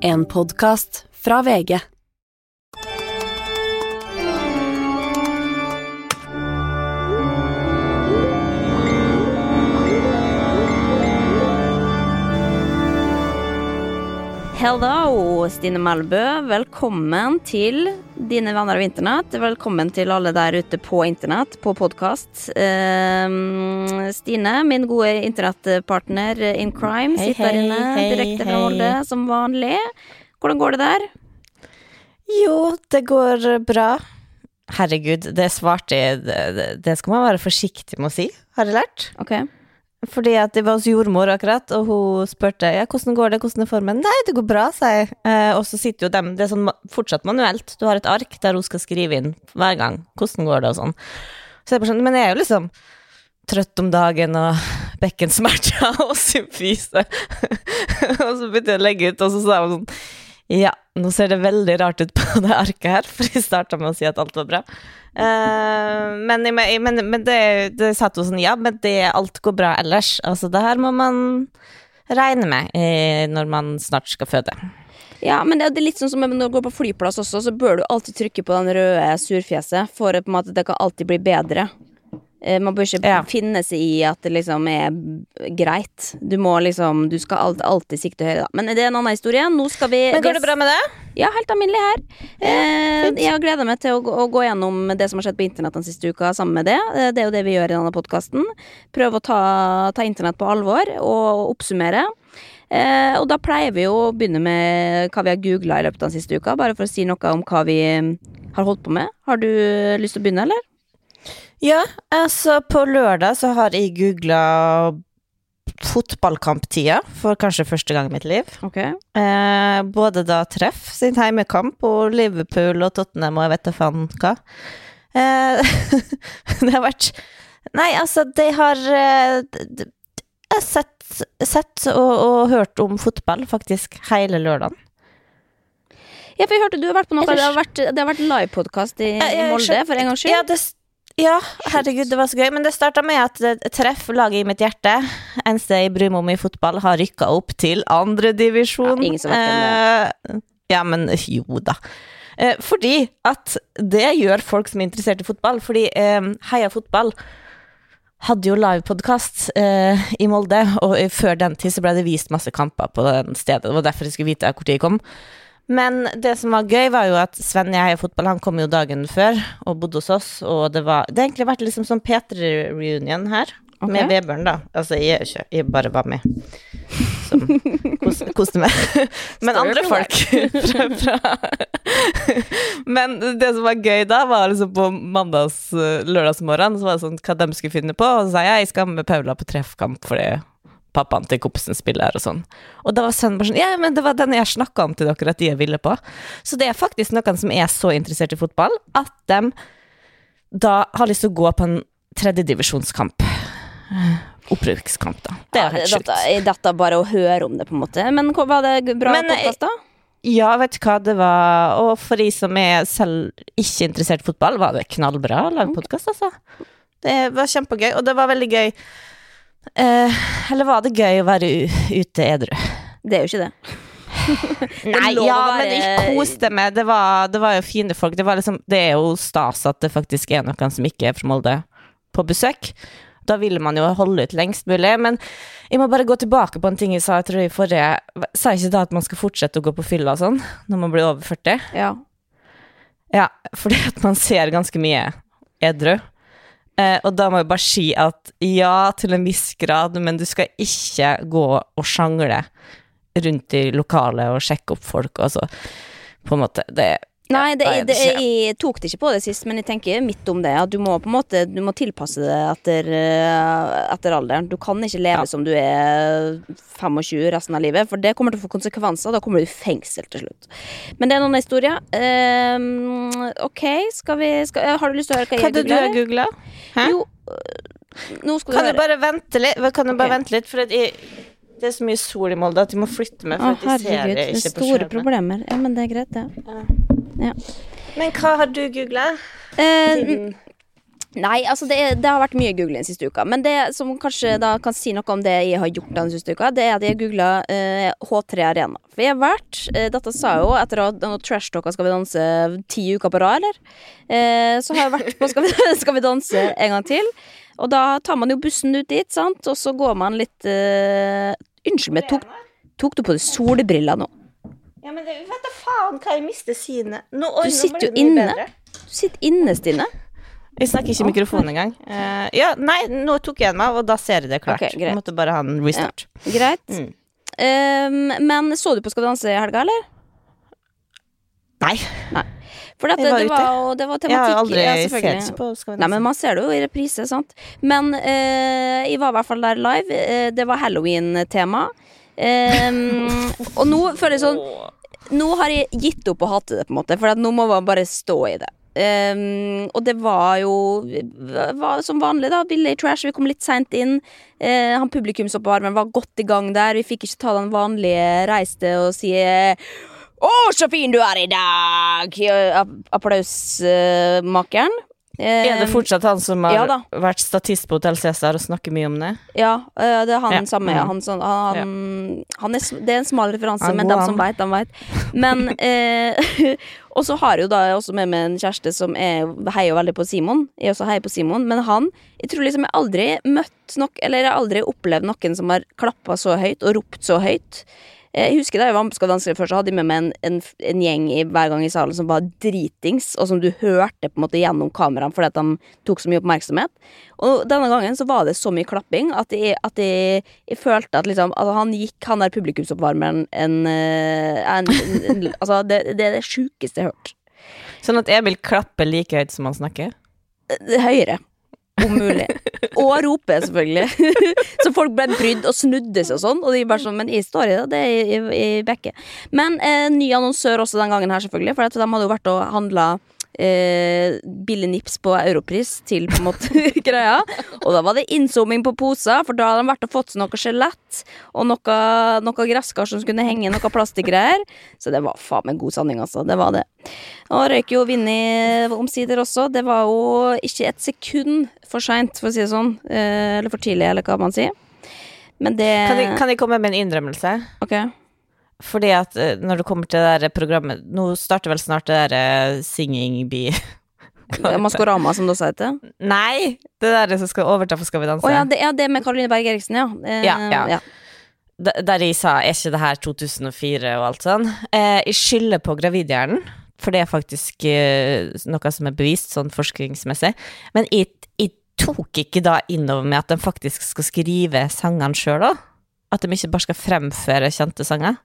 En podkast fra VG. Hello, Stine Melbø. Velkommen til dine venner av internett. Velkommen til alle der ute på internett, på podkast. Stine, min gode internettpartner in crime, Hei, sitter hei, inne hei, direkte fra. Molde, som vanlig. Hvordan går det der? Jo, det går bra. Herregud, det svarte jeg det, det- skal man være forsiktig med å si, har jeg lært. Ok. Fordi at det var hos jordmor akkurat, og hun spurte ja, hvordan går det, hvordan er formen. Nei, det går bra, sa jeg. Eh, og så sitter jo dem, det er sånn fortsatt manuelt. Du har et ark der hun skal skrive inn hver gang hvordan går det og sånn. Så jeg bare sånn, men jeg er jo liksom trøtt om dagen og bekkensmerter og symfise. og så begynte jeg å legge ut, og så sa hun sånn ja, nå ser det veldig rart ut på det arket her, for jeg starta med å si at alt var bra. Uh, men men, men det, det satt jo sånn, ja, men det, alt går bra ellers. Altså, det her må man regne med eh, når man snart skal føde. Ja, men det er litt sånn som når du går på flyplass også, så bør du alltid trykke på den røde surfjeset for at det kan alltid bli bedre. Eh, Man bør ikke Ja. finne seg i at det liksom er greit. Du må liksom Du skal alt, alltid sikte høyere, da. Men det er en annen historie. Nå skal vi Men går det bra med det? Ja, helt alminnelig her. Eh, jeg har gleda meg til å, gå- å gå gjennom det som har skjedd på internett den siste uka sammen med det. Eh, Det er jo det vi gjør i denne podkasten. Prøve å ta, ta internett på alvor og oppsummere. Eh, og da pleier vi jo å begynne med hva vi har googla i løpet av den siste uka, bare for å si noe om hva vi har holdt på med. Har du lyst til å begynne, eller? Ja, altså på lørdag så har jeg googla fotballkamptida for kanskje første gang i mitt liv. Okay. Eh, både da Treff sin heimekamp og Liverpool og Tottenham og jeg vet da faen hva. Eh, det har vært Nei, altså, de har eh, Jeg har sett, sett og, og hørt om fotball faktisk hele lørdagen. Ja, for jeg hørte du har vært på noe. Det har vært, det har vært livepodkast i, i Molde for en gangs skyld. Ja, det, ja, herregud, det var så gøy. Men det starta med at eh, Treff, laget i mitt hjerte, meg om i fotball, har rykka opp til andredivisjon. Ja, ingen som vet hvem Eh, ja, men jo da. Eh, fordi at det gjør folk som er interessert i fotball. Fordi eh, Heia Fotball hadde jo livepodkast eh, i Molde, og før den tid så ble det vist masse kamper på den stedet. Det var derfor jeg skulle vite hvor tid jeg kom. Men det som var gøy, var jo at Sven i heier Fotball han kom jo dagen før og bodde hos oss, og det var Det har egentlig vært liksom sånn P3-reunion her, Okay. med Vebjørn, da. Altså, jeg ikke Jeg bare var med. Som kos, koste meg. Men andre folk fra, fra Men det som var gøy da, var liksom på mandags eh, lørdagsmorgen, så var det sånn hva de skulle finne på, og så sa jeg jeg skal med Paula på treffkamp fordi pappaen til kompisen spiller og sånn. Og da var sønnen bare sånn Ja, men det var den jeg snakka om til dere at de er ville på. Så det er faktisk noen som er så interessert i fotball at de da har lyst til å gå på en tredjedivisjonskamp. Opprykkskamp, da. Det er jo helt sjukt. Dette, dette bare å høre om det, på en måte. Men var det bra eh, podkast, da? Ja, vet du hva, det var Og for de som er selv ikke interessert i fotball, var det knallbra å lage podkast, altså. Det var kjempegøy, og det var veldig gøy eh, Eller var det gøy å være ute edru? Det er jo ikke det. Nei, ja, være- men jeg koste meg. Det var, det var jo fine folk. Det, var liksom, det er jo stas at det faktisk er noen som ikke er fra Molde, på besøk. Da vil man jo holde ut lengst mulig. Men jeg må bare gå tilbake på en ting jeg sa jeg tror i forrige Sa jeg ikke da at man skal fortsette å gå på fylla og sånn når man blir over 40? Ja. Ja, fordi at man ser ganske mye edru. Eh, og da må jeg bare si at ja, til en viss grad, men du skal ikke gå og sjangle rundt i lokalet og sjekke opp folk, Altså, på en måte Det Nei, det, det, jeg tok det ikke på det sist, men jeg tenker midt om det. At du må på en måte Du må tilpasse det etter, eh, etter alderen. Du kan ikke leve Ja. som du er 25 resten av livet, for det kommer til å få konsekvenser. Da kommer du i fengsel til slutt. Men det er en annen historie. Um, ok, skal vi skal, Har du lyst til å høre hva Hva jeg hadde du googler? googla? Jo, øh, nå skal du Kan du høre. bare vente litt? Kan du bare okay. vente litt? For jeg, det er så mye sol i Molde at de må flytte meg. Å, herregud, de ser det ikke på store problemer. Ja, men det er greit, det. Ja. Men hva har du googla? Eh, Nei, altså det, er, det har vært mye googling siste uka. Men det som kanskje da kan si noe om det jeg har gjort den siste uka, det er at jeg googla eh, H3 Arena. For jeg har vært eh, Dette sa jeg jo etter at trash-talka Skal vi danse ti uker på rad, eller? Eh, så har jeg vært på skal vi, skal vi danse en gang til. Og da tar man jo bussen ut dit, sant, og så går man litt eh, Unnskyld meg, tok, tok du på deg solbriller nå? Ja, men det, vet da faen hva jeg mister synet. Nå, Du sitter jo inne. Du sitter inne, Stine. Jeg snakker ikke i mikrofonen engang. Uh, ja, nei, nå tok jeg den av, og da ser jeg det klart. Okay, greit. Måtte bare ha en restart. Greit. Mm. Um, men så du på Skal vi danse i helga, eller? Nei, For dette, var det, var, jo- det var jeg har aldri ja, sett på Skal vi Nei, men man ser det jo i reprise, sant. Men uh, jeg var i hvert fall der live. Eh, det var halloween-tema. Ehm, og nå føler jeg sånn Nå har jeg gitt opp å hate det, på en måte, for nå må man bare stå i det. Um, og det var jo var som vanlig, da. Billig trash. Vi kom litt seint inn. Uh, han publikumsoppvarmeren var godt i gang der. Vi fikk ikke ta den vanlige reiste og si å, så fin du er i dag! Applausmakeren. Er det fortsatt han som har ja vært statist på Hotell Cæsar og snakker mye om det? Ja, øh, det er han Ja. samme. Han, Mm. Han, sånn- han, han er, det er en smal referanse, men dem som han. veit, dem veit. Men eh, Og så har jeg jo da også med meg en kjæreste som er, heier veldig på Simon. Jeg også heier på Simon, men han Jeg tror liksom jeg aldri møtt nok Eller jeg har aldri opplevd noen som har klappa så høyt og ropt så høyt. Eh, Jeg husker Da jeg var med på Skal vi danse før, så hadde jeg med meg en, en, en gjeng i, hver gang i salen som var dritings, og som du hørte på en måte gjennom kameraene fordi at de tok så mye oppmerksomhet. Og denne gangen så var det så mye klapping at jeg, at jeg, jeg følte at liksom altså Han gikk, han der publikumsoppvarmeren, en, eh, en, en, Altså, det, det er det sjukeste jeg har hørt. Sånn at Emil klapper like høyt som han snakker? Er Høyere. Om mulig. Og rope, selvfølgelig. så folk ble brydd og snudde seg og sånn. Og de bare sånn, men jeg står i det, det er i, i, i bekket. Men eh, ny annonsør også den gangen her, selvfølgelig. For de hadde jo vært og handla eh, billig nips på Europris til på en måte greia. Og da var det innzooming på poser, for da hadde de vært og fått seg noe skjelett og noe, noe gresskar som skulle henge, noe plastgreier. Så det var faen meg god sanning, altså. Det var det. Og røyk jo Vinni omsider også. Det var jo ikke et sekund for seint, for å si det sånn. Eh, eller for tidlig, eller hva man sier. Men det Kan jeg, kan jeg komme med en innrømmelse? Ok. Fordi at eh, når det kommer til det der programmet Nå starter vel snart det der eh, Singing Bee Maskorama, som det også heter. Nei! Det der som skal overta for Skal vi danse. Å ja, det, ja, det med Karoline Berg Eriksen, ja. Eh, Ja, ja. ja. Der jeg sa er ikke det her 2004 og alt sånn. Eh, jeg skylder på gravidhjernen, for det er faktisk eh, noe som er bevist sånn forskningsmessig. Men jeg, jeg tok ikke da innover meg at de faktisk skal skrive sangene sjøl òg. At de ikke bare skal fremføre kjente sanger.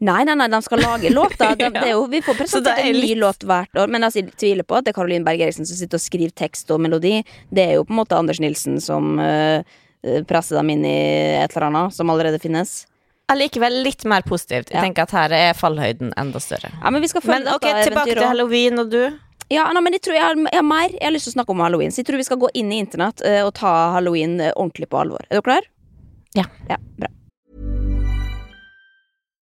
Nei, nei, nei, de skal lage låter. De, det er jo, vi får presentert er en ny litt- låt hvert år. Men altså, jeg tviler på at det er Caroline Berg Eriksen som sitter og skriver tekst og melodi. Det er jo på en måte Anders Nilsen som uh, presser dem inn i et eller annet som allerede finnes. Allikevel litt mer positivt. Jeg Ja. tenker at her er fallhøyden enda større. Ja, men Men ok, tilbake til halloween og du. Ja, nei, men jeg tror jeg har, jeg har mer Jeg har lyst til å snakke om halloween. Så jeg tror vi skal gå inn i internett eh, og ta halloween ordentlig på alvor. Er du klar? Ja. Ja, bra.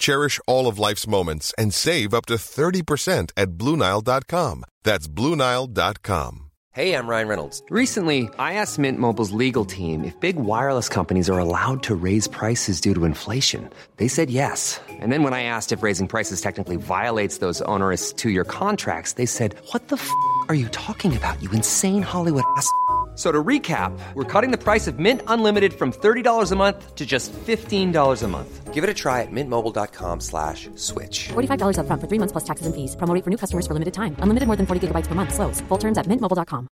Cherish all of life's moments and save up to 30% at BlueNile.com. That's BlueNile.com. Hey, I'm Ryan Reynolds. Recently, I asked Mint Mobile's legal team if big wireless companies are allowed to raise prices due to inflation. They said yes. And then when I asked if raising prices technically violates those onerous two year contracts, they said, What the f are you talking about, you insane Hollywood ass? F- So to recap, we're cutting the price of Mint Unlimited from $30 a month to just $15 a month. Give it a try at mintmobile.com slash switch. $45 upfront for three months plus taxes and fees. Promo for new customers for limited time. Unlimited more than 40 gigabytes per month. Slows. Full terms at mintmobile.com.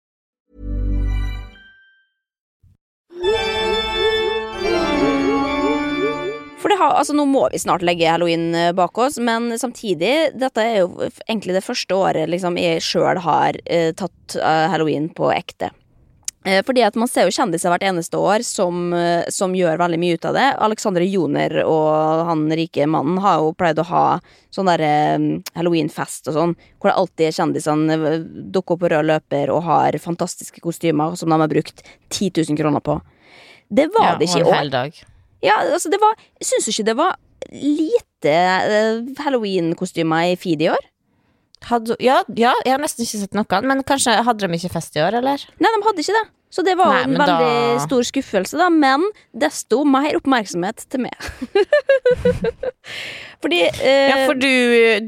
For det har, altså Nå må vi snart legge halloween eh, bak oss, men samtidig Dette er jo f- egentlig det første året liksom, jeg sjøl har eh, tatt eh, halloween på ekte. Eh, Fordi at man ser jo kjendiser hvert eneste år som, eh, som gjør veldig mye ut av det. Alexander Joner og han rike mannen har jo pleid å ha sånn derre halloweenfest og sånn, hvor det alltid er kjendisene eh, dukker opp på rød løper og har fantastiske kostymer som de har brukt 10 000 kroner på. Det var Ja, det ikke i år. dag. Ja, altså det var Syns du ikke det var lite halloween-kostymer i feed i år. Hadde, ja, ja, jeg har nesten ikke sett noen, men kanskje hadde de ikke fest i år, eller? Nei, de hadde ikke det. Så det var Nei, en veldig da- stor skuffelse, da. Men desto mer oppmerksomhet til meg. Fordi eh, Ja, for du,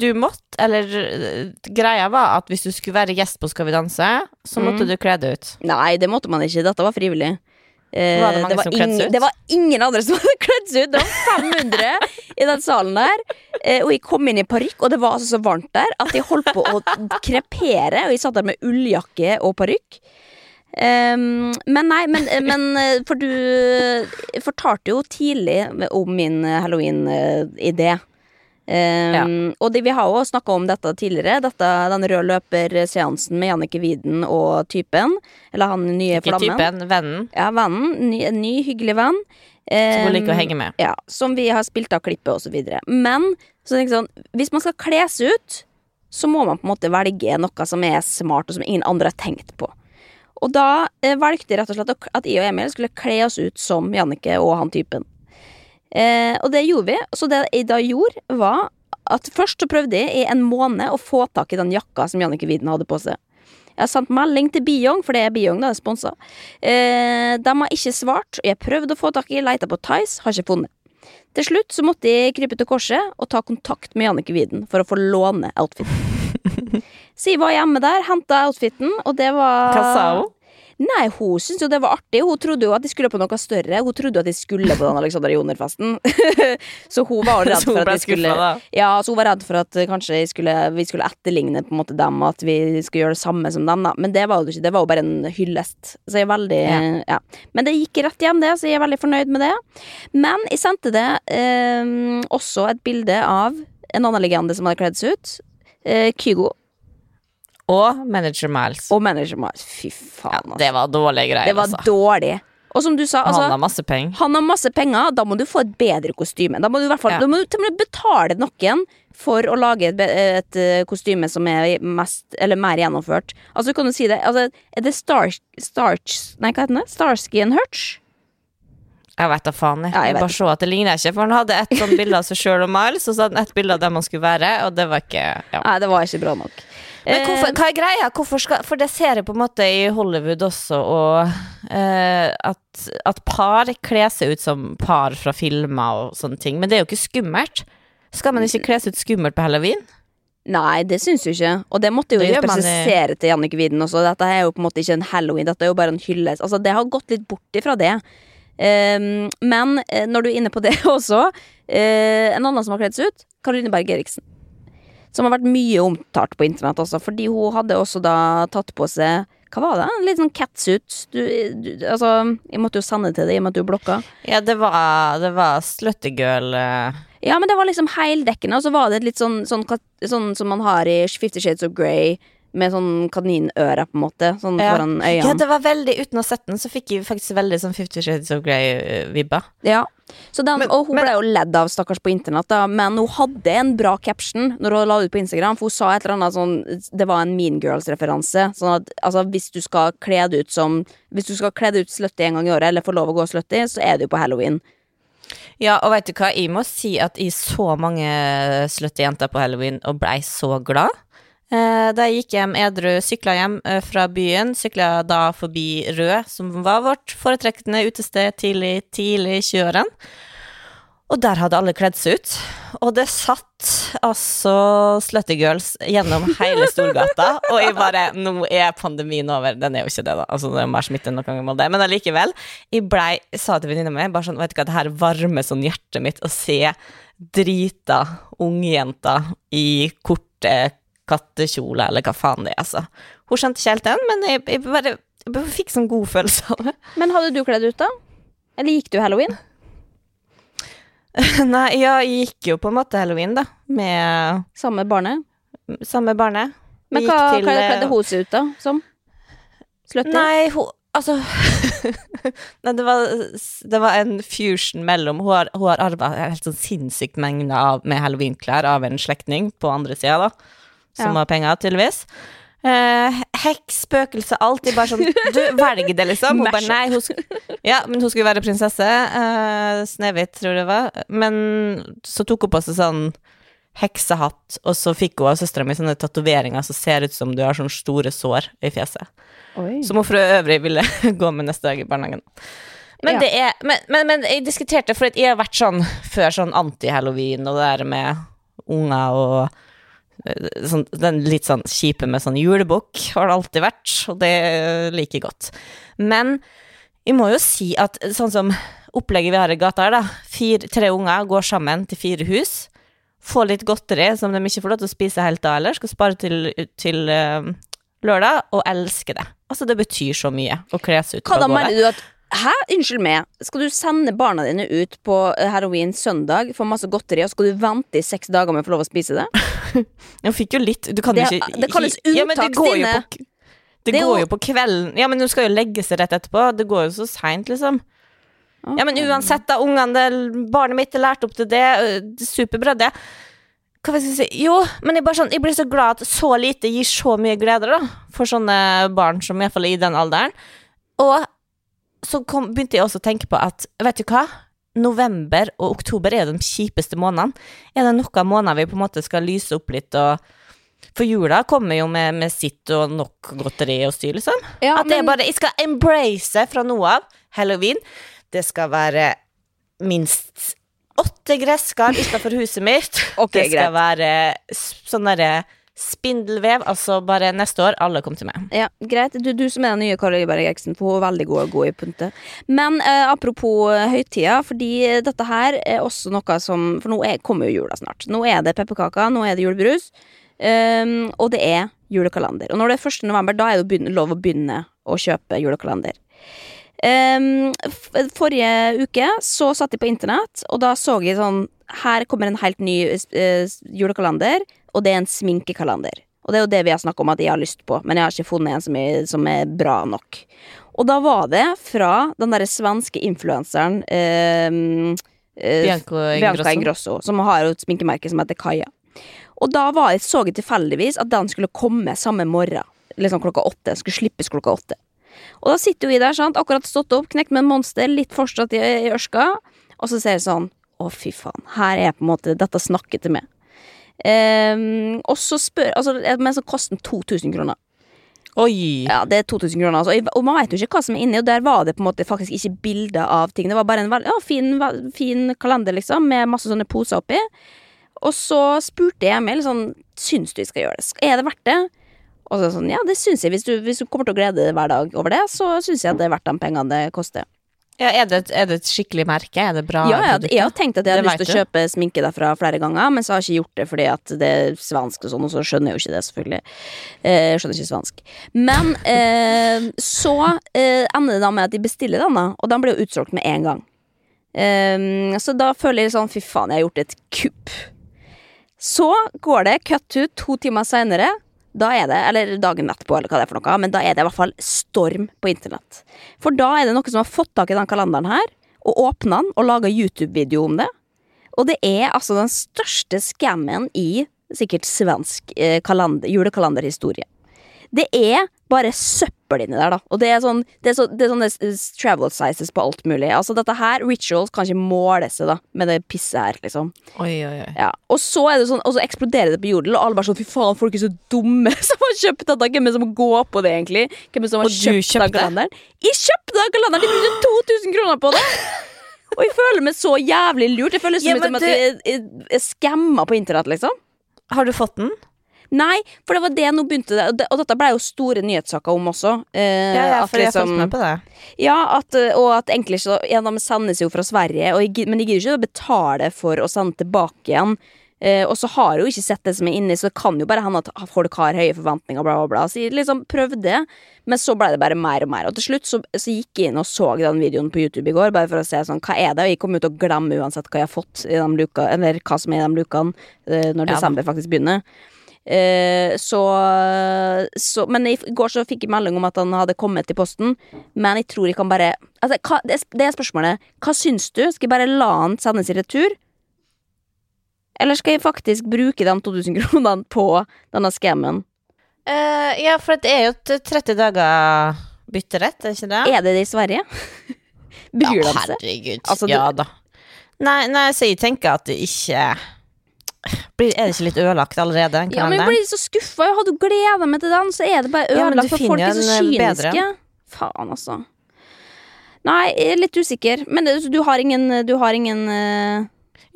du måtte, eller eh, greia var at hvis du skulle være gjest på Skal vi danse, så måtte Mm. du kle deg ut. Nei, det måtte man ikke. Dette var frivillig. Eh, Var det som kledde seg ingen-? Det var ingen andre som hadde kledd seg ut. Det var 500 i den salen der. Eh, og jeg kom inn i parykk, og det var altså så varmt der at jeg holdt på å krepere. Og jeg satt der med ulljakke og parykk. Um, men nei, men, men eh, For du fortalte jo tidlig om min eh, halloween-idé. Ehm, Og de, vi har jo snakka om dette tidligere. Dette, den røde løper-seansen med Jannicke Wieden og typen. Eller han nye Ikke flammen. typen, vennen, Ja, vennen. Ny, en ny, hyggelig venn. som hun liker å Ehm, henge med. ja, som vi har spilt av klippet og så videre. Men så sånn, hvis man skal kle seg ut, så må man på en måte velge noe som er smart, og som ingen andre har tenkt på. Og da eh, valgte jeg rett og slett at jeg og Emil skulle kle oss ut som Jannicke og han typen. Eh, og det gjorde vi. Så det jeg da gjorde, var at først så prøvde jeg i en måned å få tak i den jakka som Jannicke Widen hadde på seg. Jeg har sendt melding til Biong, for det er Biong da, sponsa. Eh, de har ikke svart, og jeg prøvde å få tak i, leita på Tice, har ikke funnet. Til slutt så måtte jeg krype til korset og ta kontakt med Jannicke Widen for å få låne outfiten. Jeg var hjemme der, henta outfiten, og det var Hva sa hun? Nei, hun syntes jo det var artig. Hun trodde jo at de skulle på noe større. Hun trodde jo at de skulle på den Alexander Joner-festen. så hun var redd for at de skulle? Ja, så hun var redd for at eh, kanskje skulle, vi skulle etterligne på en måte dem, at vi skulle gjøre det samme som dem. da Men det var jo ikke. Det var jo bare en hyllest. Så jeg er veldig ja. Men det gikk rett hjem, det, så jeg er veldig fornøyd med det. Men jeg sendte det eh, også et bilde av en annen legende som hadde kledd seg ut. Eh, Kygo Og Manager Miles. og manager Miles. Fy faen, altså. det var dårlige greier, Det var altså. dårlig. Og som du sa, altså, Han har masse penger. han har masse penger, da må du få et bedre kostyme. Da må du i hvert fall Ja. da må du betale noen for å lage et, et eh, kostyme som er mest, eller mer gjennomført. Altså, kan du si det altså, Er det Star, Starch Nei, hva heter det? Starsky and Hutch? Jeg vet da faen. Jeg, Ja, jeg bare så at det ligner ikke. For han hadde et sånt bilde av seg sjøl og Miles, og så hadde han et bilde av dem han skulle være, og det var ikke ja. Nei, det var ikke bra nok. Men hvorfor, Eh, hva er greia? Skal, for det ser jeg på en måte i Hollywood også, og uh, at, at par kler seg ut som par fra filmer og sånne ting. Men det er jo ikke skummelt. Skal man ikke kle seg ut skummelt på halloween? Nei, det syns du ikke. Og det måtte jo Det presisere i- til Jannicke Widen også. Dette er jo på en måte ikke en halloween, dette er jo bare en hyllest. Altså, det har gått litt bort ifra det. Um, men eh, når du er inne på det også uh, En annen som har kledd seg ut, Karoline Berg Eriksen. Som har vært mye omtalt på internett også, fordi hun hadde også da tatt på seg Hva var det? Litt sånn catsuit. Du, du, altså, jeg måtte jo sende til deg i og med at du blokka. Ja, det var, det var sluttygirl eh. Ja, men det var liksom heldekkende, og så var det litt sånn, sånn, sånn som man har i Fifty Shades of Grey, med sånn kaninøre, på en måte, sånn Ja. foran øynene. Ja, det var veldig Uten å ha sett den, så fikk jeg faktisk veldig sånn Fifty Shades of Grey-vibba. Ja. Så den, Men- og hun men- ble jo ledd av, stakkars, på internett, da, men hun hadde en bra caption når hun la det ut på Instagram, for hun sa et eller annet sånn Det var en Mean Girls-referanse. Sånn at altså, hvis du skal kle deg ut som Hvis du skal kle deg ut slutty en gang i året, eller få lov å gå slutty, så er det jo på halloween. Ja, og vet du hva, jeg må si at jeg så mange slutty jenter på halloween og blei så glad. Eh, da jeg gikk hjem edru, sykla hjem eh, fra byen, sykla da forbi Rød, som var vårt foretrekkende utested tidlig, tidlig i 20-årene. Og der hadde alle kledd seg ut. Og det satt altså slutty girls gjennom hele Storgata. og jeg bare Nå er pandemien over. Den er jo ikke det, da. Altså, det er mer smitte enn noen gang det. Men allikevel. Jeg blei, sa til venninna mi bare sånn Vet du hva, det her varmer sånn hjertet mitt å se drita ungjenter i korte kattekjoler, eller hva faen det er, altså. Hun skjønte ikke helt den, men jeg, jeg bare jeg bare fikk sånn god følelse av det. Men hadde du kledd ut, da? Eller gikk du halloween? Nei, ja, jeg gikk jo på en måte halloween, da, med Samme barnet? samme barnet. Men hva, til, hva eh, kledde hun seg ut, da? Som? Slutty? Nei, hun, Altså Nei, det var, det var en fusion mellom Hun har, hun har arva helt sånn sinnssykt mengde av, med halloweenklær av en slektning på andre sida, da. Som Ja. har penger, tydeligvis. Uh, heks, spøkelse, alltid bare sånn Du, velg det, liksom. Hun bare nei, hun Ja, men hun skulle være prinsesse. Uh, Snehvit, tror jeg det var. Men så tok hun på seg sånn heksehatt, og så fikk hun av søstera mi sånne tatoveringer som ser ut som du har sånne store sår i fjeset. Oi. Som hun for øvrig ville gå med neste dag i barnehagen. Men Ja. det er men, men, men jeg diskuterte, for jeg har vært sånn før sånn anti-halloween og det der med unger og eh, sånn, Den litt sånn kjipe med sånn julebukk har det alltid vært, og det liker jeg godt. Men vi må jo si at sånn som opplegget vi har i gata her, da. Fire, tre unger går sammen til fire hus. Får litt godteri som de ikke får lov til å spise helt da heller. Skal spare til, til uh, lørdag, og elsker det. Altså, det betyr så mye å kle seg ut Hva da mener du at Hæ? Unnskyld meg. Skal du sende barna dine ut på heroin halloween søndag, få masse godteri, og skal du vente i seks dager med å få lov å spise det? Jeg fikk jo litt Du kan Det- jo ikke det kalles Ja, det unntak, på, det, Det går jo- på kvelden. Ja, men hun skal jo legge seg rett etterpå. Det går jo så seint, liksom. Ja, men uansett, da. Ungene det- Barnet mitt er lært opp til det. øh, det er Superbra, det. Hva skal jeg si? Jo, men jeg, sånn, jeg blir så glad at så lite gir så mye glede, da. For sånne barn som iallfall er i den alderen. Og så kom, begynte jeg også å tenke på at, vet du hva? November og oktober er de kjipeste månedene. Er det noen måneder vi på en måte skal lyse opp litt og For jula kommer jo med, med sitt og nok godteri og styr, liksom. Ja, At det er bare Jeg skal embrace fra nå av halloween. Det skal være minst åtte gresskar utenfor huset mitt. okay, det skal greit. være sånn derre spindelvev. Altså bare neste år, alle kommer til meg. Ja, Greit. Du, du som er den nye Kari Berg Eriksen, er veldig god, god i puntet. Men eh, apropos eh, høytida, fordi dette her er også noe som For nå er, kommer jo jula snart. Nå er det pepperkaker, nå er det julebrus, um, og det er julekalender. Og når det er 1. november, da er det begynne, lov å begynne å kjøpe julekalender. Um, forrige uke så satt jeg på internett, og da så jeg sånn Her kommer en helt ny uh, julekalender, og det er en sminkekalender. Og det er jo det vi har snakket om at jeg har lyst på, men jeg har ikke funnet en som er, som er bra nok. Og da var det fra den derre svenske influenseren eh, eh, Bianco Bianca Ingrosso. Som har jo et sminkemerke som heter Kaja. Og da var jeg, så jeg tilfeldigvis at den skulle komme samme morgen. Liksom klokka åtte. Skulle slippes klokka åtte. Og da sitter vi der, sant? akkurat stått opp, knekt med en monster, litt fortsatt i, i ørska. Og så ser jeg sånn Å, fy faen. Her er på en måte dette snakket til meg. Ehm, og så spør Altså, men så koster den 2000 kroner. Oi! Ja, det er 2000 kroner. Altså. Og man vet jo ikke hva som er inni, og der var det på en måte faktisk ikke bilder av ting. Det var bare en ja, fin, fin kalender, liksom, med masse sånne poser oppi. Og så spurte jeg Emil sånn Syns du vi skal gjøre det? Er det verdt det? Og så sånn, ja, det syns jeg. Hvis du, hvis du kommer til å glede deg hver dag over det, så syns jeg at det er verdt de pengene det koster. Ja, er, det, et- er det et skikkelig merke? Er det bra? Ja, ja, jeg har tenkt at jeg hadde lyst til å kjøpe sminke derfra flere ganger, men så har jeg ikke gjort det fordi at det er svensk og sånn, og så skjønner jeg jo ikke det, selvfølgelig. Eh, Jeg skjønner ikke svensk. Men eh, så eh, ender det da med at de bestiller den, da, og den blir jo utsolgt med en gang. Eh, så da føler jeg sånn, fy faen, jeg har gjort et kupp. Så går det cut ut to timer seinere. Da er det, eller dagen etterpå, eller hva det er for noe, men da er det i hvert fall storm på internett. For da er det noen som har fått tak i den kalenderen her, og åpna den og laga YouTube-video om det. Og det er altså den største scammen i sikkert svensk eh, kalender, julekalenderhistorie. Det er bare søppel inni der, da. Og det er, sånn, det er, så, det er sånne travel sizes på alt mulig. Altså dette her, Rituals kan ikke måle seg da med det pisset her, liksom. Oi, oi, oi. Ja, og så, er det sånn, og så eksploderer det på jodel, og alle bare sånn Fy faen, folk er så dumme som har kjøpt dette. Hvem er det som går på det, egentlig? Hvem er det som har Og kjøpt, kjøpt den kalenderen? Jeg kjøpte den kalenderen! De brukte 2000 kroner på det! Og jeg føler meg så jævlig lurt. Jeg føler Ja, som men at jeg, jeg skamma på internett, liksom. Har du fått den? Nei, for det var det nå begynte det. Og, det, og dette ble jo store nyhetssaker om også. Eh, Ja, ja, for jeg liksom- med på det. ja, at, eh, og at egentlig så Ja, de sendes jo fra Sverige, og men de gidder ikke å betale for å sende tilbake igjen. Eh, og så har jo ikke sett det som er inni, så det kan jo bare hende at folk har høye forventninger, bla, bla, bla. Så liksom prøvde, men så ble det bare mer og mer. Og til slutt så, så gikk jeg inn og så den videoen på YouTube i går, bare for å se sånn, hva er det? Og jeg kommer ut og å glemme uansett hva jeg har fått i de luka, eller hva som er i de lukene, eh, når Ja desember faktisk begynner. Eh, så, så Men i går så fikk jeg melding om at han hadde kommet til posten, men jeg tror jeg kan bare altså, hva, det, er- spørsmålet. Hva syns du? Skal jeg bare la han sendes i retur? Eller skal jeg faktisk bruke de 2000 kronene på denne scammen? Uh, ja, for det er jo et 30 dager bytterett, er det ikke det? Er det det i Sverige? Bryr de seg? herregud. Altså, du- ja da. Nei, nei, så jeg tenker at det ikke blir, Er det ikke litt ødelagt allerede? Ja, men jeg blir så skuffa. Jeg hadde gleda meg til den, så er det bare Ja, ødelagt. for folk er så eh, bedre. Faen, altså. Nei, jeg er litt usikker. Men du har ingen, du har ingen uh...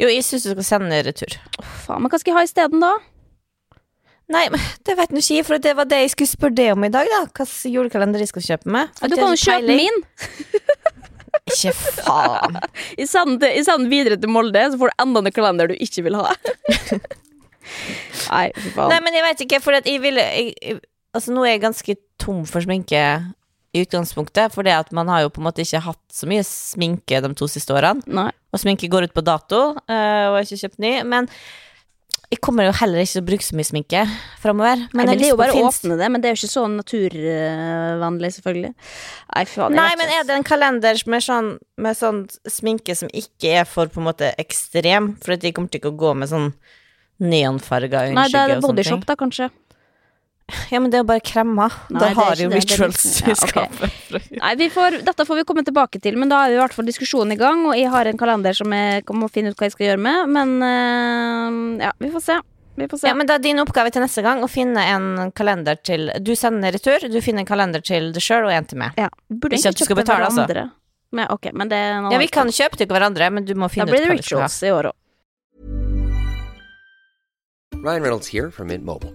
Jo, jeg syns du skal sende retur. Faen, men hva skal jeg ha isteden, da? Nei, men det vet nå ikke for det var det jeg skulle spørre deg om i dag, da. Hvilken julekalender jeg skal kjøpe meg. Ja, du kan jo kjøpe min. Ikke faen. I send, I send videre til Molde, så får du enda en kalender du ikke vil ha. Nei, fy faen. Nei, men jeg vet ikke, for at jeg ville jeg, jeg, Altså, nå er jeg ganske tom for sminke i utgangspunktet, for det at man har jo på en måte ikke hatt så mye sminke de to siste årene. Nei. Og sminke går ut på dato, eh, og jeg har ikke kjøpt ny. Men jeg kommer jo heller ikke til å bruke så mye sminke framover. Men, har det er jo bare å åpne det, men det er jo ikke så naturvennlig, selvfølgelig. Nei, faen. Nei, men er det en kalender med sånn, med sånn sminke som ikke er for på en måte ekstrem? For at de kommer til ikke å gå med sånn neonfarga Nei, det er og bodyshop, da, kanskje. Ja, men det er jo bare kremmer. Nei, da har jo det, det rituals liksom- i skapet. Nei, vi får, dette får vi komme tilbake til, men da er jo i hvert fall diskusjonen i gang, og jeg har en kalender som jeg må finne ut hva jeg skal gjøre med, men uh, ja, vi får se. Vi får se. Ja, men det er din oppgave til neste gang å finne en kalender til Du sender retur, du finner en kalender til deg sjøl og en til meg. Ja, burde Ikke kjøpe at du skal til betale, altså. hverandre. Men, okay, men det er en Ja, vi kan kjøpe til hverandre, men du må finne ut det hva vi skal ha. rituals i år òg. Ryan Reynolds here from Mint Mobile.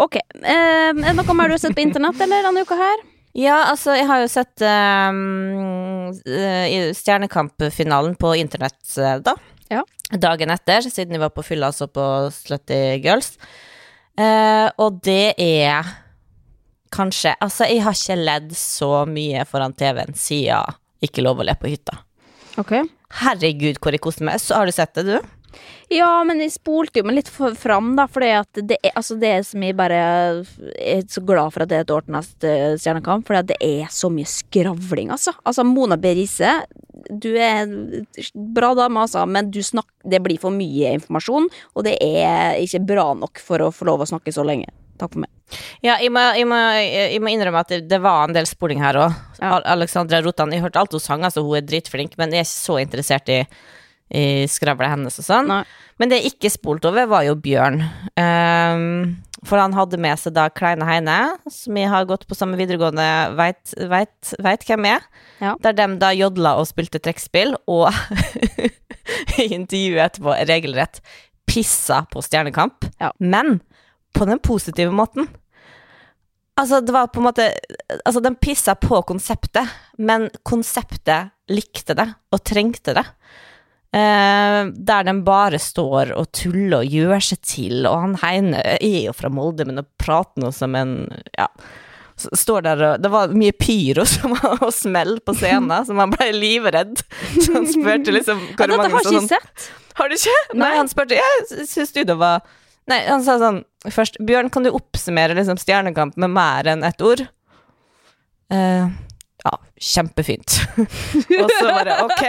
Ok. eh, er det noe mer du har sett på internett eller denne uka her? Ja, altså, jeg har jo sett ehm, eh, Stjernekamp-finalen på internett, eh, da. Ja. Dagen etter, siden jeg var på fylla og så på Slutty Girls. Eh, og det er kanskje Altså, jeg har ikke ledd så mye foran TV-en siden Ikke lov å le på hytta. Ok. Herregud, hvor jeg koste meg. Så har du sett det, du? Ja, men jeg spolte jo meg litt for, fram, da, at det er altså det som jeg bare er så glad for at det er et år til neste Stjernekamp, for det er så mye skravling, altså. Altså, Mona B. Riise, du er bra dame, altså, men du snakker, det blir for mye informasjon, og det er ikke bra nok for å få lov å snakke så lenge. Takk for meg. Ja, jeg må, jeg må, jeg må innrømme at det, det var en del spoling her òg. Ja. Alexandra Rotan, jeg hørte alt hun sang, altså hun er dritflink, men jeg er ikke så interessert i, i skravla hennes og sånn. Nei. Men det jeg ikke spolte over, var jo Bjørn. Um, for han hadde med seg da Kleine Heine, som jeg har gått på samme videregående, veit, veit, veit hvem er. Ja. Der de da jodla og spilte trekkspill, og i intervjuet etterpå regelrett pissa på Stjernekamp. Ja. Men på den positive måten. Altså, det var på en måte Altså, de pissa på konseptet, men konseptet likte det, og trengte det. Eh, der de bare står og tuller og gjør seg til, og han Heine er jo fra Molde, men å prate noe som en Ja. Står der og Det var mye pyro som og smell på scenen, så man ble livredd. Så han spurte liksom Ja, dette har ikke sånn- sett. har du ikke? Nei, Nei. han spurte Jeg syns du det var Nei, han sa sånn først Bjørn, kan du oppsummere liksom Stjernekamp med mer enn ett ord? Eh, ja, kjempefint. og så bare ok.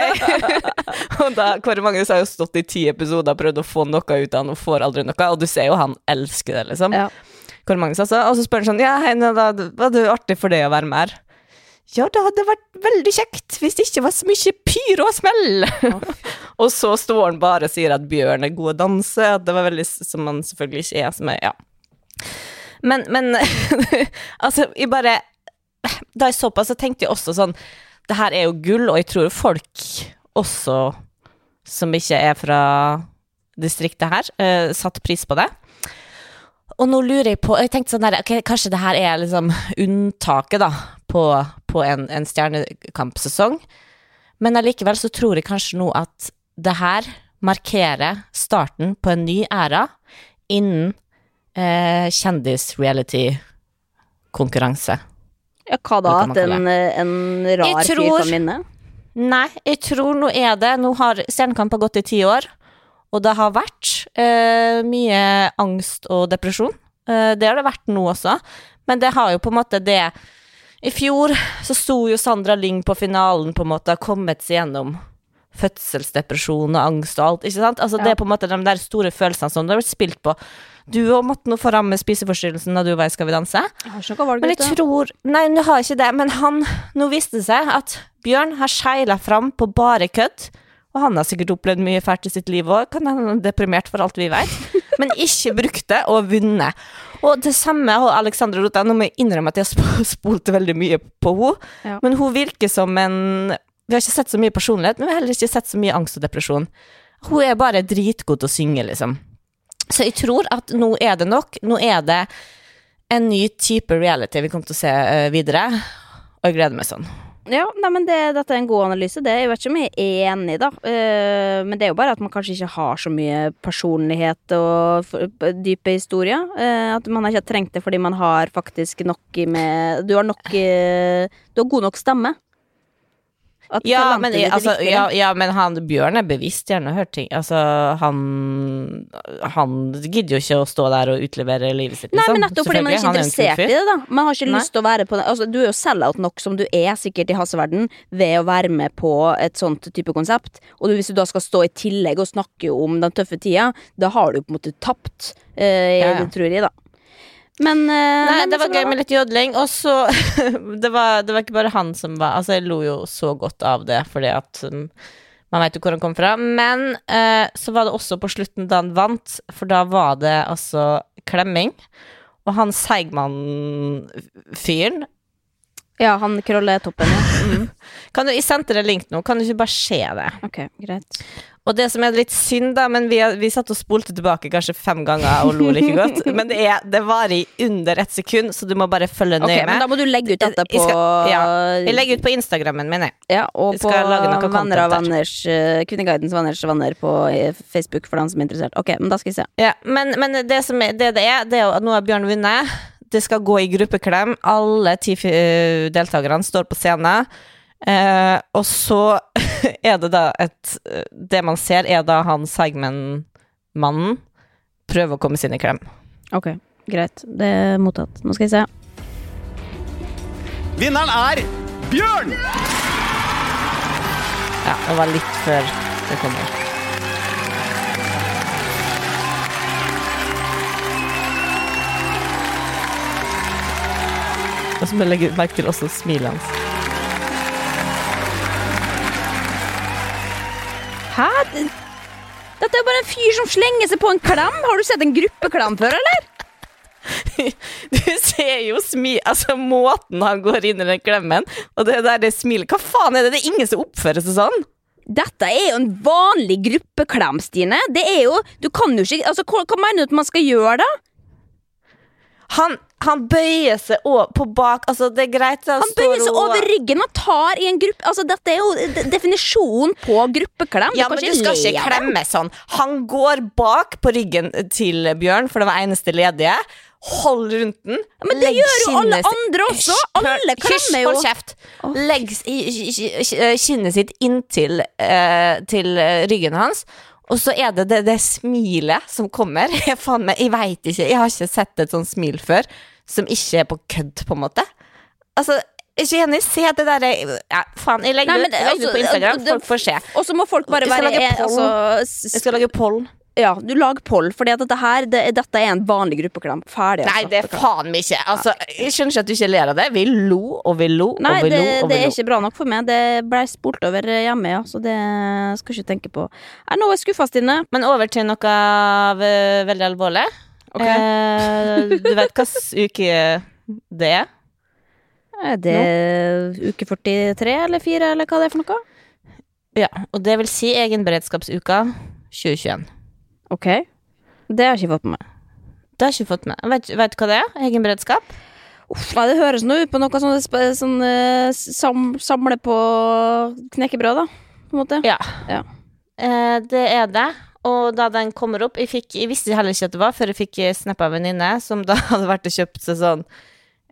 og da Kåre Magnus har jo stått i ti episoder og prøvd å få noe ut av han, og får aldri noe. Og du ser jo han elsker det, liksom. Ja. Kåre Magnus altså. Og så spør han sånn Ja, Heine, da var det artig for deg å være med her? Ja, det hadde vært veldig kjekt hvis det ikke var så mye pyro og smell. og så står han bare og sier at Bjørn er god å danse, at det var veldig Som han selvfølgelig ikke er, som er Ja. Men, men Altså, jeg bare Da jeg så på, så tenkte jeg også sånn Det her er jo gull, og jeg tror folk også som ikke er fra distriktet her, uh, satte pris på det. Og nå lurer jeg på Jeg tenkte sånn der, ok, Kanskje det her er liksom unntaket da på, på en, en stjernekampsesong. Men allikevel så tror jeg kanskje nå at det her markerer starten på en ny æra innen eh, kjendis-reality-konkurranse. Ja, hva da? At en, en rar tror, fyr kan vinne? Nei, jeg tror nå er det Nå har Stjernekamp gått i ti år, og det har vært eh, mye angst og depresjon. Eh, det har det vært nå også, men det har jo på en måte det I fjor så sto jo Sandra Lyng på finalen, på en måte, har kommet seg gjennom fødselsdepresjon og angst og alt, ikke sant? Altså det er på en måte de der store følelsene som det har blitt spilt på. Du og måtte nå få ramme spiseforstyrrelsen da du var i Skal vi danse. Jeg har ikke noe valg Men jeg tror Nei, nå har ikke det. Men han Nå viste det seg at Bjørn har seila fram på bare kødd. Og han har sikkert opplevd mye fælt i sitt liv òg. Kan hende han er deprimert for alt vi vet. Men ikke brukt det og vunnet. Og det samme har Alexandra Rota. Nå må jeg innrømme at jeg har spolte veldig mye på henne. Ja. Men hun virker som en Vi har ikke sett så mye personlighet, men vi har heller ikke sett så mye angst og depresjon. Hun er bare dritgod til å synge, liksom. Så jeg tror at nå er det nok. Nå er det en ny type reality vi kommer til å se eh, videre, og jeg gleder meg sånn. Ja, nei, men det, Dette er en god analyse. Det Jeg vet ikke om jeg er enig, da. Uh, men det er jo bare at man kanskje ikke har så mye personlighet og dype historier. Uh, at man har ikke trengt det fordi man har faktisk nok med Du har nok uh, Du har god nok stemme. Ja, men, altså, ja, ja, men han, Bjørn er bevisst gjerne hørt ting. Altså, han Han gidder jo ikke å stå der og utlevere livet sitt, Nei, liksom. men nettopp fordi man er ikke interessert er i det, da. Man har ikke Nei. lyst til å være på det. Altså, du er jo sell-out nok som du er sikkert i hasseverden ved å være med på et sånt type konsept. Og hvis du da skal stå i tillegg og snakke om den tøffe tida, da har du på en måte tapt, eh, ja. tror jeg, da. Men, eh, Nei, men det var gøy med litt jodling, og så det, var, det var ikke bare han som var Altså, jeg lo jo så godt av det, fordi at um, man veit jo hvor han kom fra. Men uh, så var det også på slutten da han vant, for da var det altså klemming. Og han Seigmann-fyren Ja, han krølletoppen, ja. Mm. kan du, I senteret link nå, kan du ikke bare se det? Ok, greit. Og det som er litt synd, da, men vi, vi satt og spolte tilbake kanskje fem ganger og lo like godt, men det, er, det varer i under ett sekund, så du må bare følge nøye men med. da må du legge ut dette på Jeg skal- ja, Jeg legger ut på Instagrammen min, jeg. Ja, og Jeg på Venner av venners uh, Kvinneguidens venners venner på eh, Facebook for dem som er interessert. Ok, men da skal vi se. Ja, men, men det som er, det, det er, det er jo at nå har Bjørn vunnet. Det skal gå i gruppeklem. Alle ti eh, deltakerne står på scenen. Eh, og så er det da et eh, Det man ser, er da han Seigmen-mannen prøver å komme sin i klem. Ok, greit. Det er mottatt. Nå skal vi se. Vinneren er Bjørn! Ja, det var litt før det kommer. Og så må jeg legge merke til også smilet hans. Hæ? Dette er jo bare en fyr som slenger seg på en klem. Har du sett en gruppeklem før, eller? Du ser jo smi... Altså, måten han går inn i den klemmen, og det der det smilet Hva faen er det? Det er ingen som oppfører seg sånn! Dette er jo en vanlig gruppeklem, Stine. Det er jo Du kan jo ikke Altså, hva, hva mener du at man skal gjøre, da? Han, han bøyer seg på bak Altså, det er greit Han, Han bøyer seg over ryggen og tar i en gruppe Altså, dette er jo definisjonen på gruppeklem. Ja, du men du skal ikke klemme sånn. Han går bak på ryggen til Bjørn, for det var eneste ledige. Hold rundt den. Men det Legg gjør jo alle andre også. Alle klemmer jo. Hold kjeft. Legg kinnet sitt inntil uh, til ryggen hans. Og så er det det, det smilet som kommer. Jeg, faen meg, jeg veit ikke. Jeg har ikke sett et sånt smil før som ikke er på kødd, på en måte. Altså, ikke enig? Se det derre ja, Faen, jeg legger Nei, det ut jeg legger det ut på altså, Instagram. Folk får se. Og så må folk bare Jeg skal være lage pollen. altså, Jeg skal lage poll. Ja, du lag poll, for dette her det, Dette er en vanlig gruppeklem. Ferdig, Nei, altså. det er faen meg ikke. Altså, jeg skjønner ikke at du ikke ler av det. Vi lo og vi lo Nei, og vi det, lo Nei, det vi er ikke bra nok for meg. Det ble spolt over hjemme, ja, så det skal jeg ikke tenke på. Jeg nå er skuffa, Stine. Men over til noe eh, veldig alvorlig. Eh, du vet hvilken uke det er? Er det uke 43 eller 4, eller hva det er for noe? Ja, og det vil si egenberedskapsuka 2021. Ok. Det har jeg ikke fått med meg. Det har jeg ikke fått med. Vet, vet du hva det er? Egenberedskap? Uff, nei, det høres nå ut på noe sånn, sånn eh, sam, samle på knekkebrød, da. På en måte. Ja. Ja. Eh, det er det. Og da den kommer opp Jeg, fikk, jeg visste heller ikke at det var før jeg fikk snap av en venninne som da hadde vært og kjøpt seg sånn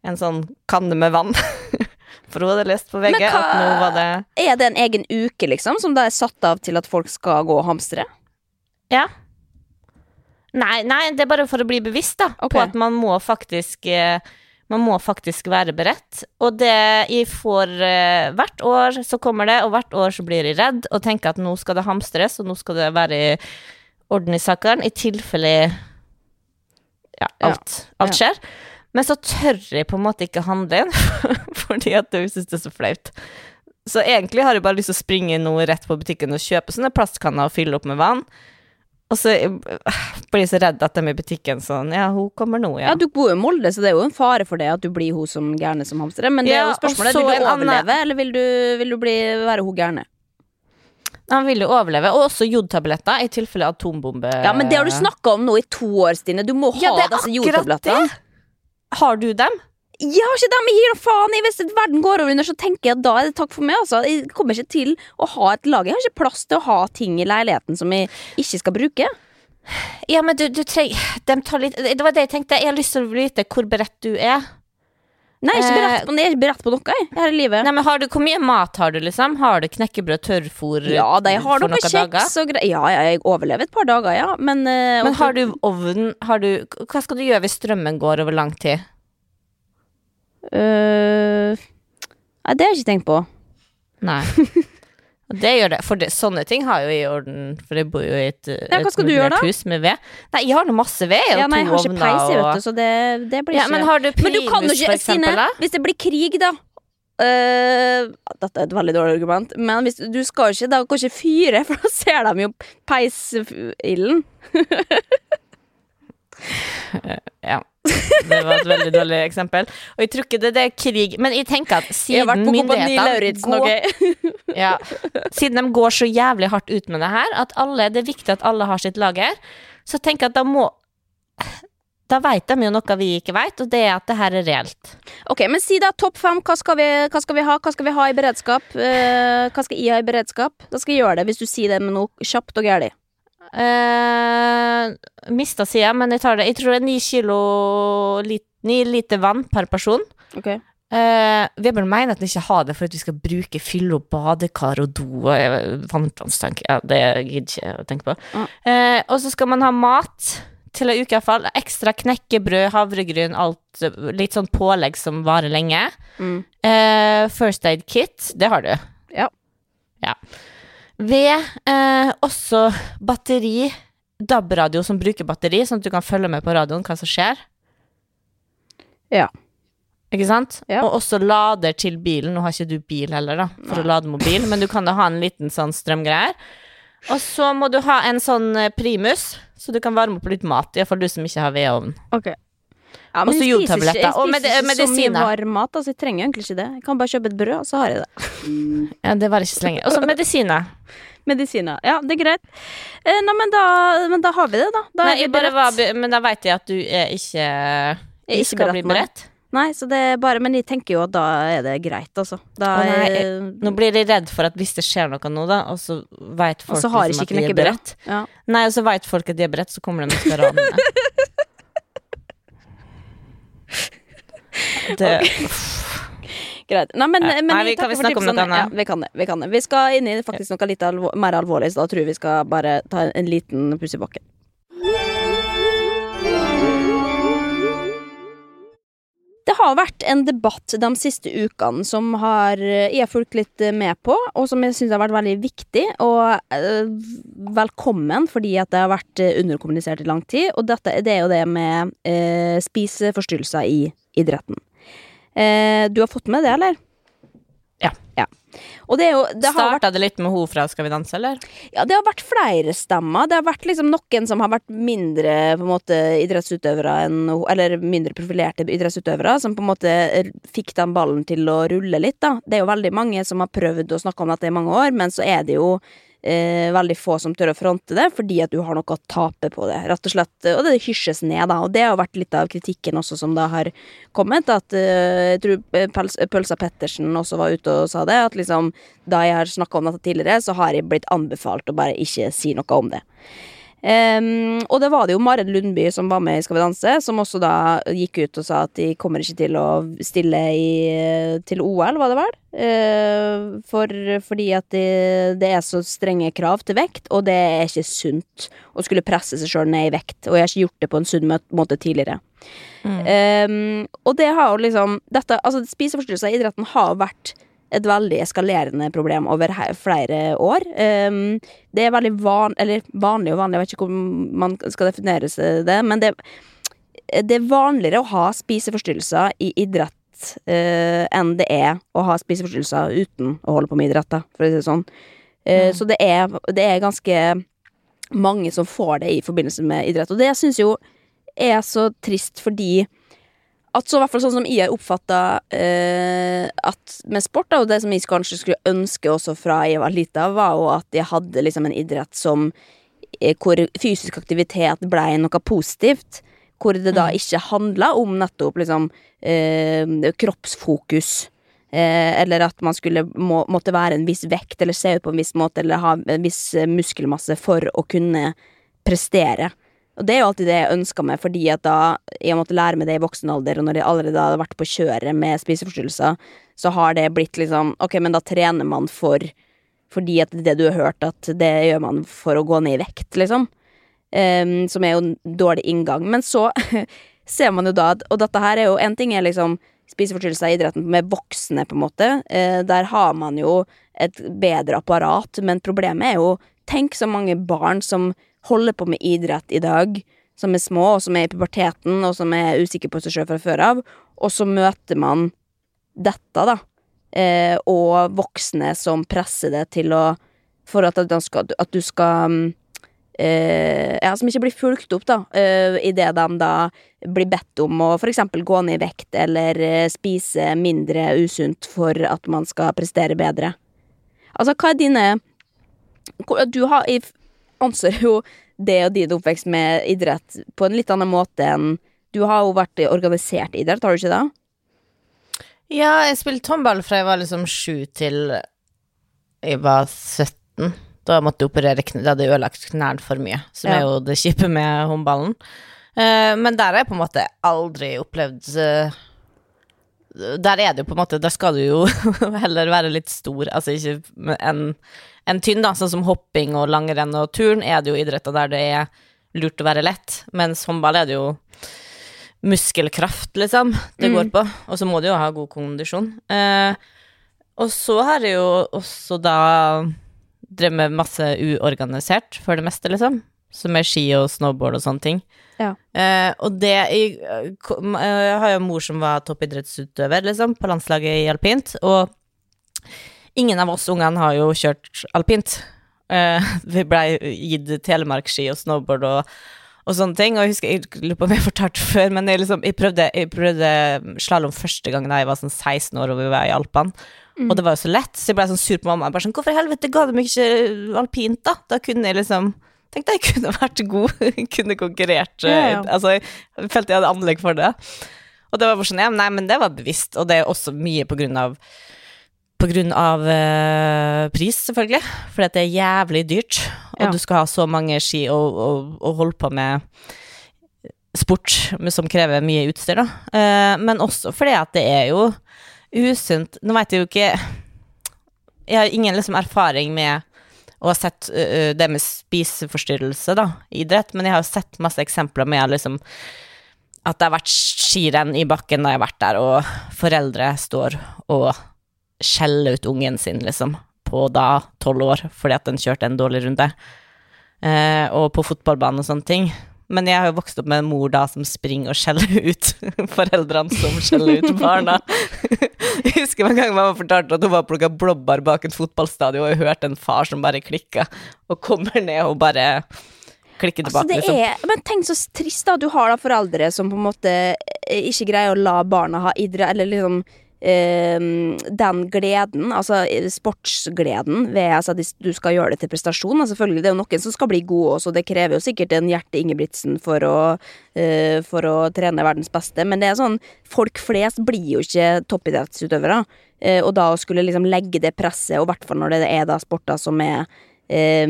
en sånn kanne med vann. For hun hadde lest på VG hva- at nå var det Er det en egen uke, liksom, som da er satt av til at folk skal gå og hamstre? Ja. Nei, nei, det er bare for å bli bevisst da okay. på at man må faktisk eh, Man må faktisk være beredt. Og det jeg får eh, hvert år, så kommer det, og hvert år så blir jeg redd og tenker at nå skal det hamstres, og nå skal det være i orden i sakene, i tilfelle ja, alt, alt skjer. Men så tør jeg på en måte ikke handle inn, fordi at jeg syns det er så flaut. Så egentlig har jeg bare lyst til å springe noe rett på butikken og kjøpe sånne plastkanner og fylle opp med vann. Og så øh, blir jeg så redd at de i butikken sånn Ja, hun kommer nå, Ja, ja. Du bor jo i Molde, så det er jo en fare for det at du blir hun som gærne som hamstrer. Men det er jo spørsmålet, vil du overleve, Anna... eller vil du, vil du bli, være hun gærne? Han vil jo overleve. Og også jodtabletter i tilfelle atombombe Ja, men det har du snakka om nå i to år, Stine. Du må ha Ja, disse jodtablettene. Har du dem? Jeg har ikke dem, jeg gir noe faen i! Hvis verden går over under, så tenker jeg at da er det takk for meg. Altså. Jeg kommer ikke til å ha et lag. Jeg har ikke plass til å ha ting i leiligheten som jeg ikke skal bruke. Ja, men du, du trenger De tar litt Det var det jeg tenkte. Jeg har lyst til å vite hvor beredt du er. Nei, jeg er ikke Eh, beredt på, jeg er ikke beredt på noe jeg, her i livet. Nei, men har du, Hvor mye mat har du, liksom? Har du knekkebrød, tørrfôr ja, de har for noe noen dager? kjeks og greier. Ja, ja, jeg overlever et par dager, ja. Men, uh, Men har du ovn? Har du, hva skal du gjøre hvis strømmen går over lang tid? Øh, Nei, det har jeg ikke tenkt på. Nei. Det gjør det, for det, sånne ting har jo i orden, for jeg bor jo i et, Ja, hva et du gjøre da? hus med ved. Nei, jeg har nå masse ved, og Ja, nei, jeg har ikke ovner peis, og vet du, så det, det blir Ja, ikke men har du Men du kan jo primus, ikke, for Stine, eksempel, da? hvis det blir krig, da øh, Dette er et veldig dårlig argument, men hvis, du skal ikke Da kan ikke fyre, for da ser de jo peisilden. Ja. Det var et veldig dårlig eksempel. Og jeg tror ikke det, det er krig, men jeg tenker at siden myndighetene går, ja, Siden de går så jævlig hardt ut med det her, at alle, det er viktig at alle har sitt lager, så tenker jeg at da må Da veit de jo noe vi ikke veit, og det er at det her er reelt. Ok, men si da topp fem. Hva skal, vi, hva skal vi ha? Hva skal vi ha i beredskap? Eh, hva skal jeg ha i beredskap? Da skal jeg gjøre det, hvis du sier det med noe kjapt og gærlig. Uh, mista sida, men jeg tar det. Jeg tror det er ni kilo lit, Ni liter vann per person. Ok Uh, Vebjørn mener at han ikke har det for at vi skal bruke fylle opp badekar og do og eh. Ja, det gidder ikke å tenke på. Ja. Uh, og så skal man ha mat til ei uke iallfall. Ekstra knekkebrød, havregryn, alt eh, litt sånn pålegg som varer lenge. Mm. Uh, first aid kit, det har du. Ja. Ja. Ved eh, også batteri, DAB-radio som bruker batteri, sånn at du kan følge med på radioen hva som skjer. Ja. Ikke sant? Ja. Og også lader til bilen. Nå har ikke du bil heller, da, for å lade mobil, men du kan da ha en liten sånn strømgreier. Og så må du ha en sånn eh, primus, så du kan varme opp litt mat. Iallfall du som ikke har vedovn. Ok ja, Også spiser ikke- jeg og med- ikke så mye varm mat, altså jeg trenger egentlig ikke det. Jeg kan bare kjøpe et brød, og så har jeg det. Ja, det varer ikke så lenge. Og så medisiner. Medisiner. Ja, det er greit. Eh, nei, men da, men da har vi det, da. Da Nei, bare var, men da veit jeg at du er ikke er ikke skal bli beredt. Nei, så det er bare Men jeg tenker jo at da er det greit, altså. Da Å, jeg- Nå blir jeg redd for at hvis det skjer noe nå, da, og så veit folk liksom at de er beredt. ja. Nei, og så veit folk at de er beredt, så kommer de og skal rane meg. okay. Greit. Nei, men, men Nei, vi- kan vi snakke om noe annet? Ja, vi kan det. Vi, kan det. vi skal inn i faktisk noe litt alvor, mer alvorlig, så da tror jeg vi skal bare ta en liten puss i bakken. Det har vært en debatt de siste ukene som har, jeg har fulgt litt med på, og som jeg syns har vært veldig viktig og eh, velkommen, fordi at det har vært eh, underkommunisert i lang tid. Og dette, det er jo det med eh, spiseforstyrrelser i idretten. Eh, du har fått med det, eller? Ja. Og det er jo det vært, Starta det litt med hun fra Skal vi danse, eller? ja, det har vært flere stemmer. Det har vært liksom noen som har vært mindre på en måte idrettsutøvere enn Eller mindre profilerte idrettsutøvere, som på en måte fikk den ballen til å rulle litt, da. Det er jo veldig mange som har prøvd å snakke om dette i mange år, men så er det jo eh, veldig få som tør å fronte det, fordi at du har noe å tape på det, rett og slett. Og det hysjes ned, da. Og det har vært litt av kritikken også som da har kommet, at eh, jeg tror Pels Pølsa Pettersen også var ute og sa det, at liksom da jeg har snakka om dette tidligere, så har jeg blitt anbefalt å bare ikke si noe om det. Um, og det var det jo Maren Lundby som var med i Skal vi danse, som også da gikk ut og sa at de kommer ikke til å stille i, til OL, var det vel? Uh, for, fordi at det, det, er så strenge krav til vekt, og det er ikke sunt å skulle presse seg sjøl ned i vekt. Og jeg har ikke gjort det på en sunn måte tidligere. Mm. Um, og det har jo liksom dette, altså Spiseforstyrrelser i idretten har vært et veldig eskalerende problem over flere år. Um, det er veldig van, eller vanlig og vanlig, jeg vet ikke hvordan man skal definere det, men det, det, er vanligere å ha spiseforstyrrelser i idrett uh, enn det er å ha spiseforstyrrelser uten å holde på med idrett, for å si det sånn. Uh, mm. Så det er, det er ganske mange som får det i forbindelse med idrett, og det syns jo er så trist fordi at så, hvert fall sånn som jeg har oppfatta eh, at med sport, da, og det som jeg kanskje skulle ønske også fra jeg var lita, var jo at jeg hadde liksom en idrett som eh, hvor fysisk aktivitet blei noe positivt. Hvor det da mm. ikke handla om nettopp liksom eh, kroppsfokus. Eh, eller at man skulle må, måtte være en viss vekt eller se ut på en viss måte eller ha en viss muskelmasse for å kunne prestere. Og det er jo alltid det jeg ønska meg, fordi at da jeg måtte lære meg det i voksen alder, og når jeg allerede hadde vært på kjøret med spiseforstyrrelser, så har det blitt liksom Ok, men da trener man for Fordi at det du har hørt, at det gjør man for å gå ned i vekt, liksom. Um, som er jo en dårlig inngang. Men så ser man jo da Og dette her er jo En ting er liksom spiseforstyrrelser i idretten med voksne, på en måte. Uh, der har man jo et bedre apparat, men problemet er jo Tenk så mange barn som holder på med idrett i dag, som er små, og som er i puberteten, og som er usikre på seg sjøl fra før av, og så møter man dette, da, eh, og voksne som presser det til å For at, skal, at du skal eh, Ja, som ikke blir fulgt opp, da, eh, idet de da blir bedt om å eksempel gå ned i vekt eller eh, spise mindre usunt for at man skal prestere bedre. Altså, hva er dine Du har anser jo det og din oppvekst med idrett på en litt annen måte enn Du har jo vært organisert idrett, har du ikke det? Ja, jeg spilte håndball fra jeg var liksom sju til jeg var 17. Da måtte jeg operere kne, da hadde jeg ødelagt knærne for mye, som ja. er jo det kjipe med håndballen. Uh, men der har jeg på en måte aldri opplevd uh, Der er det jo på en måte Der skal du jo heller være litt stor, altså ikke en en tynn, da, sånn som hopping og langrenn og turn, er det jo idretter der det er lurt å være lett, mens håndball er det jo muskelkraft, liksom, det mm. går på. Og så må du jo ha god kondisjon. Eh, og så har jeg jo også da drevet med masse uorganisert, for det meste, liksom. Som er ski og snowboard og sånne ting. Ja. Eh, og det jeg, jeg har jo mor som var toppidrettsutøver, liksom, på landslaget i alpint. Og Ingen av oss ungene har jo kjørt alpint. Eh, vi blei gitt telemarkski og snowboard og, og, sånne ting. Og jeg husker, jeg lurer på om jeg fortalte før, men jeg, liksom, jeg prøvde, jeg prøvde slalåm første gang da jeg var sånn 16 år og vi var i Alpene. Mm. Og det var jo så lett, så jeg ble sånn sur på mamma. Jeg Bare sånn, Hvorfor i helvete ga de meg ikke alpint, da? Da kunne jeg liksom Tenkte jeg kunne vært god, kunne konkurrert. Ja, ja. Altså, jeg følte jeg hadde anlegg for det. Og det var bare sånn, ja, nei, men det var bevisst, og det er også mye på grunn av på grunn av uh, pris, selvfølgelig, fordi at det er jævlig dyrt, og ja. du skal ha så mange ski og, og, og holde på med sport som krever mye utstyr, da. Uh, men også fordi at det er jo usunt Nå veit jeg jo ikke Jeg har ingen liksom erfaring med å har sett uh, det med spiseforstyrrelse, da, idrett, men jeg har jo sett masse eksempler med liksom at det har vært skirenn i bakken da jeg har vært der, og foreldre står og skjeller ut ungen sin, liksom, på da tolv år, fordi at den kjørte en dårlig runde. Uh, og på fotballbanen og sånne ting. Men jeg har jo vokst opp med en mor da som springer og skjeller ut foreldrene som skjeller ut barna. jeg husker en gang mamma fortalte at hun var plukka blåbær bak en fotballstadion, og jeg hørte en far som bare klikka, og kommer ned og bare klikker tilbake. Altså, det liksom. er, men tenk så trist da du har da foreldre som på en måte ikke greier å la barna ha idrett, eller liksom eh, den gleden, altså sportsgleden ved altså, at du skal gjøre det til prestasjon. Altså, selvfølgelig, det er jo noen som skal bli gode også, det krever jo sikkert en Hjerte Ingebrigtsen for å, uh, for å trene verdens beste, men det er sånn Folk flest blir jo ikke toppidrettsutøvere. Uh, og da å skulle liksom legge det presset, og i hvert fall når det er da sporter som er eh,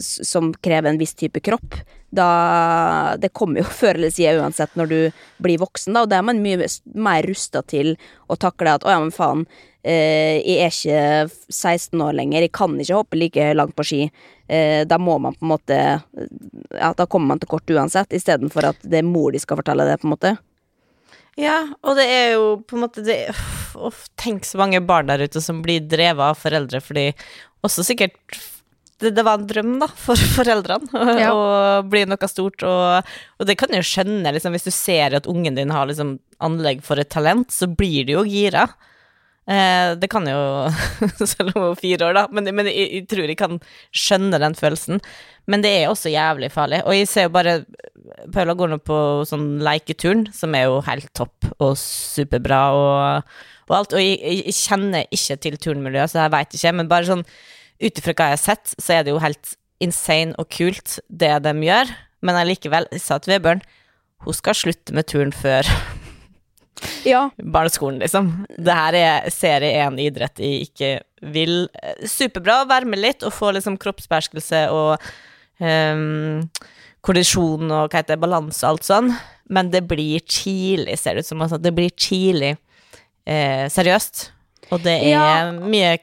som krever en viss type kropp. Da Det kommer jo før eller siden uansett når du blir voksen, da, og da er man mye mer rusta til å takle at å ja, men faen, eh, jeg er ikke 16 år lenger, jeg kan ikke hoppe like langt på ski. Eh, da må man på en måte Ja, da kommer man til kort uansett, istedenfor at det er mor de skal fortelle det, på en måte. Ja, og det er jo på en måte det, uff, Tenk så mange barn der ute som blir drevet av foreldre fordi Også sikkert det, var en drøm, da, for foreldrene ja. å bli noe stort. Og, og, det kan jeg jo skjønne, liksom, hvis du ser at ungen din har liksom, anlegg for et talent, så blir du jo gira. Eh, det kan jo Selv om hun er fire år, da, men, men jeg, jeg, tror jeg kan skjønne den følelsen. Men det er også jævlig farlig. Og jeg ser jo bare Paula går nå på sånn leiketurn, som er jo helt topp og superbra og, og alt. Og jeg, jeg, kjenner ikke til turnmiljøet, så jeg veit ikke, men bare sånn ut ifra hva jeg har sett, så er det jo helt insane og kult, det de gjør. Men allikevel, jeg sa til Vebjørn, hun skal slutte med turn før ja. barneskolen, liksom. Det her er serie én idrett jeg ikke vil Superbra å være med litt og få liksom kroppsbeherskelse og um, kondisjon og hva heter det, balanse og alt sånn, men det blir tidlig, ser det ut som. Altså, det blir tidlig eh, seriøst. Og det er ja. mye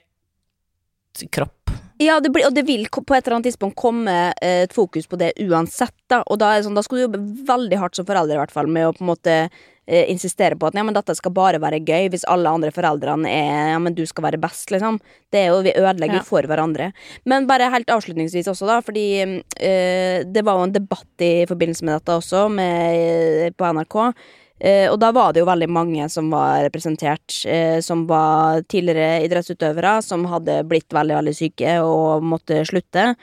kropp ja, det blir, og det vil på et eller annet tidspunkt komme eh, et fokus på det uansett. Da Og da, sånn, da skal du jobbe veldig hardt som forelder i hvert fall med å på en måte eh, insistere på at ja, men dette skal bare være gøy hvis alle andre foreldrene er ja, men du skal være best, liksom. Det er jo, Vi ødelegger ja. for hverandre. Men bare helt avslutningsvis også, da, fordi eh, det var jo en debatt i forbindelse med dette også, med, på NRK. Eh, og da var det jo veldig mange som var representert, eh, som var tidligere idrettsutøvere, som hadde blitt veldig, veldig syke og måtte slutte.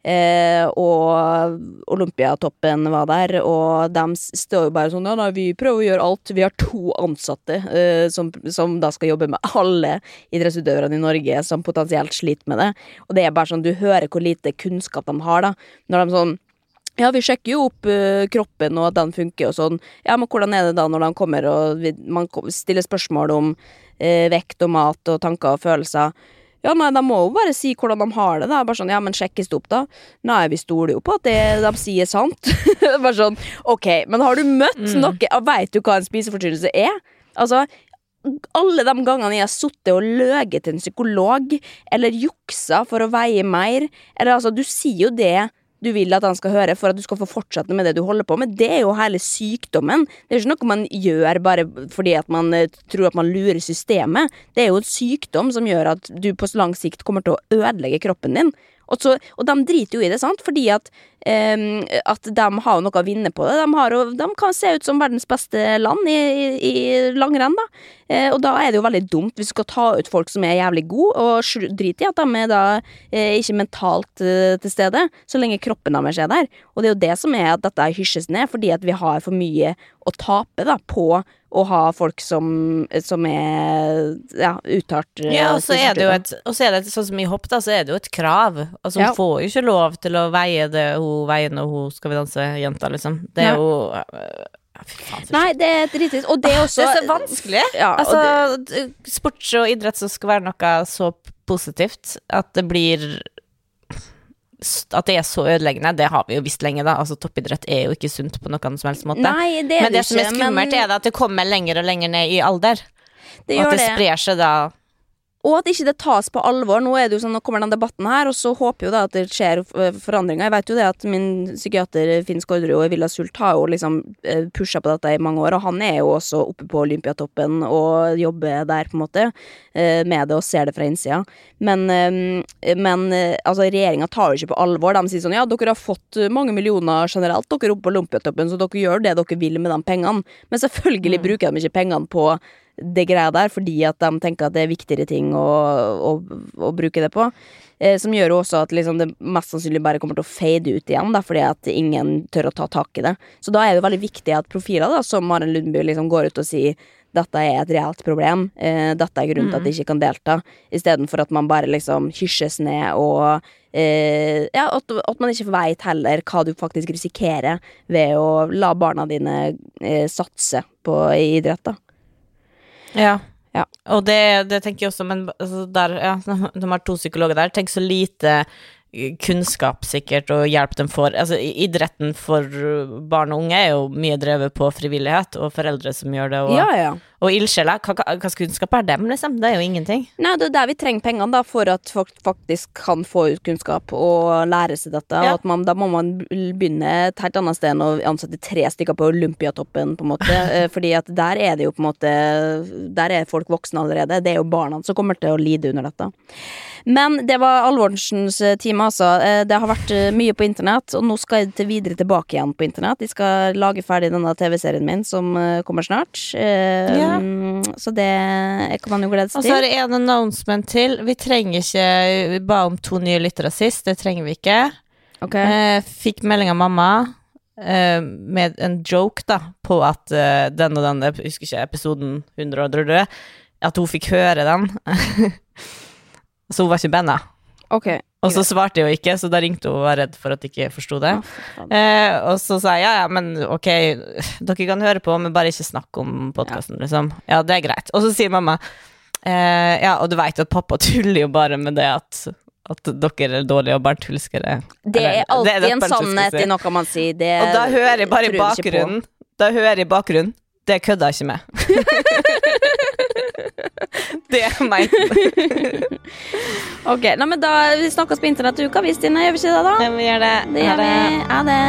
Eh, og Olympiatoppen var der, og de står jo bare sånn Ja, nei, vi prøver å gjøre alt. Vi har to ansatte eh, som, som, da skal jobbe med alle idrettsutøverne i Norge som potensielt sliter med det. Og det er bare sånn, du hører hvor lite kunnskap de har, da. Når de sånn ja, vi sjekker jo opp uh, kroppen og at den funker og sånn. Ja, men hvordan er det da når de kommer og vi, man stiller spørsmål om uh, vekt og mat og tanker og følelser? Ja, nei, de må jo bare si hvordan de har det. da Bare sånn, ja, men sjekkes det opp, da? Nei, vi stoler jo på at det de sier, er sant. bare sånn, ok, men har du møtt mm. noe Veit du hva en spiseforstyrrelse er? Altså, alle de gangene jeg har sittet og løyet til en psykolog, eller juksa for å veie mer, eller altså, du sier jo det du vil at han skal høre for at du skal få fortsette med det du holder på med. Det er jo hele sykdommen. Det er ikke noe man gjør bare fordi at man eh, tror at man lurer systemet. Det er jo en sykdom som gjør at du på lang sikt kommer til å ødelegge kroppen din. Og, så, og de driter jo i det, sant, fordi at, um, at de har noe å vinne på det. De, har, de, kan se ut som verdens beste land i, i, i langrenn, da. Uh, og da er det jo veldig dumt hvis du skal ta ut folk som er jævlig gode, og drite i at de er da uh, ikke mentalt uh, til stede, så lenge kroppen deres er der. Og det er jo det som er at dette hysjes ned, fordi at vi har for mye å tape da på å ha folk som, som er ja, uttalt Ja, og så er det jo et er det sånn som i hopp, da, så er det jo et krav. Altså, hun ja. får jo ikke lov til å veie det hun veier når hun skal vi danse-jenta, liksom. Det er jo Faen, Nei, det er drittrist. Og det er også Det er så vanskelig. Ja, altså, det... sports og idrett som skal være noe så positivt at det blir at det er så ødeleggende, det har vi jo visst lenge, da. Altså, toppidrett er jo ikke sunt på noen som helst måte. Nei, det men det som er skummelt, men... er at det kommer lenger og lenger ned i alder. Det og at det, det sprer seg da og at ikke det tas på alvor. Nå er det jo sånn, nå kommer den debatten her, og så håper jo da at det skjer eh, forandringer. Jeg vet jo det at min psykiater Finn Skårderud og Villa Sult har jo liksom eh, pusha på dette i mange år, og han er jo også oppe på Olympiatoppen og jobber der, på en måte, eh, med det og ser det fra innsida. Men, men altså, regjeringa tar jo ikke på alvor. De sier sånn ja, dere har fått mange millioner generelt, dere er oppe på Olympiatoppen, så dere gjør det dere vil med de pengene. Men selvfølgelig mm. bruker de ikke pengene på det greia der, fordi at de tenker at det er viktigere ting å, å, å bruke det på. Eh, som gjør også at liksom det mest sannsynlig bare kommer til å fade ut igjen, da, fordi at ingen tør å ta tak i det. Så da er det veldig viktig at profiler da, som Maren Lundby liksom går ut og sier dette er et reelt problem, eh, dette er grunnen til at de ikke kan delta, istedenfor at man bare liksom hysjes ned og eh, Ja, at, at man ikke veit heller hva du faktisk risikerer ved å la barna dine eh, satse på idrett, da. Ja. Ja. Og det, det tenker jeg også, men altså, der, ja, de har to psykologer der. Tenk så lite eh, kunnskap sikkert og hjelp de får. Altså, idretten for barn og unge er jo mye drevet på frivillighet, og foreldre som gjør det, og, Ja, ja. Og ildsjeler. Hva, hva, kunnskap er dem, liksom? Det er jo ingenting. Nei, det er der vi trenger pengene, da, for at folk faktisk kan få ut kunnskap og lære seg dette. Ja. Og at man, da må man begynne et helt annet sted enn å ansette tre stykker på Olympiatoppen, på en måte. Eh, Fordi at der er det jo på en måte Der er folk voksne allerede. Det er jo barna som kommer til å lide under dette. Men det var alvorsens time, altså. Eh, Det har vært eh, mye på internett, og nå skal jeg til videre tilbake igjen på internett. Jeg skal lage ferdig denne TV-serien min som kommer snart. Eh, Ja. Så det kan man jo glede Og så er til. det en announcement til. Vi trenger ikke Vi ba om to nye lyttere sist, det trenger vi ikke. Ok. Eh, fikk melding av mamma uh, med en joke, da, på at uh, den og den, jeg husker ikke episoden 100 og drødre, at hun fikk høre den. så hun var ikke bandet. Ok. Og så svarte jeg jo ikke, så da ringte hun og var redd for at jeg ikke forsto det. Eh, og så sa jeg ja, ja, men ok, dere kan høre på, men bare ikke snakk om podkasten, liksom. Ja, det er greit. Og så sier mamma eh, ja, og du veit at pappa tuller jo bare med det at, at dere er dårlige og barnetulskere. Det er alltid det en det en sannhet i noe man sier. Det Og da hører jeg bare i bakgrunnen Da hører jeg i bakgrunnen Det kødda jeg ikke med. det er meg. Ok, nei, men da Vi snakkes på internett uka, vi, Stine. Gjør vi ikke det, da? Ja, vi gjør det. Det gjør vi. Ha det.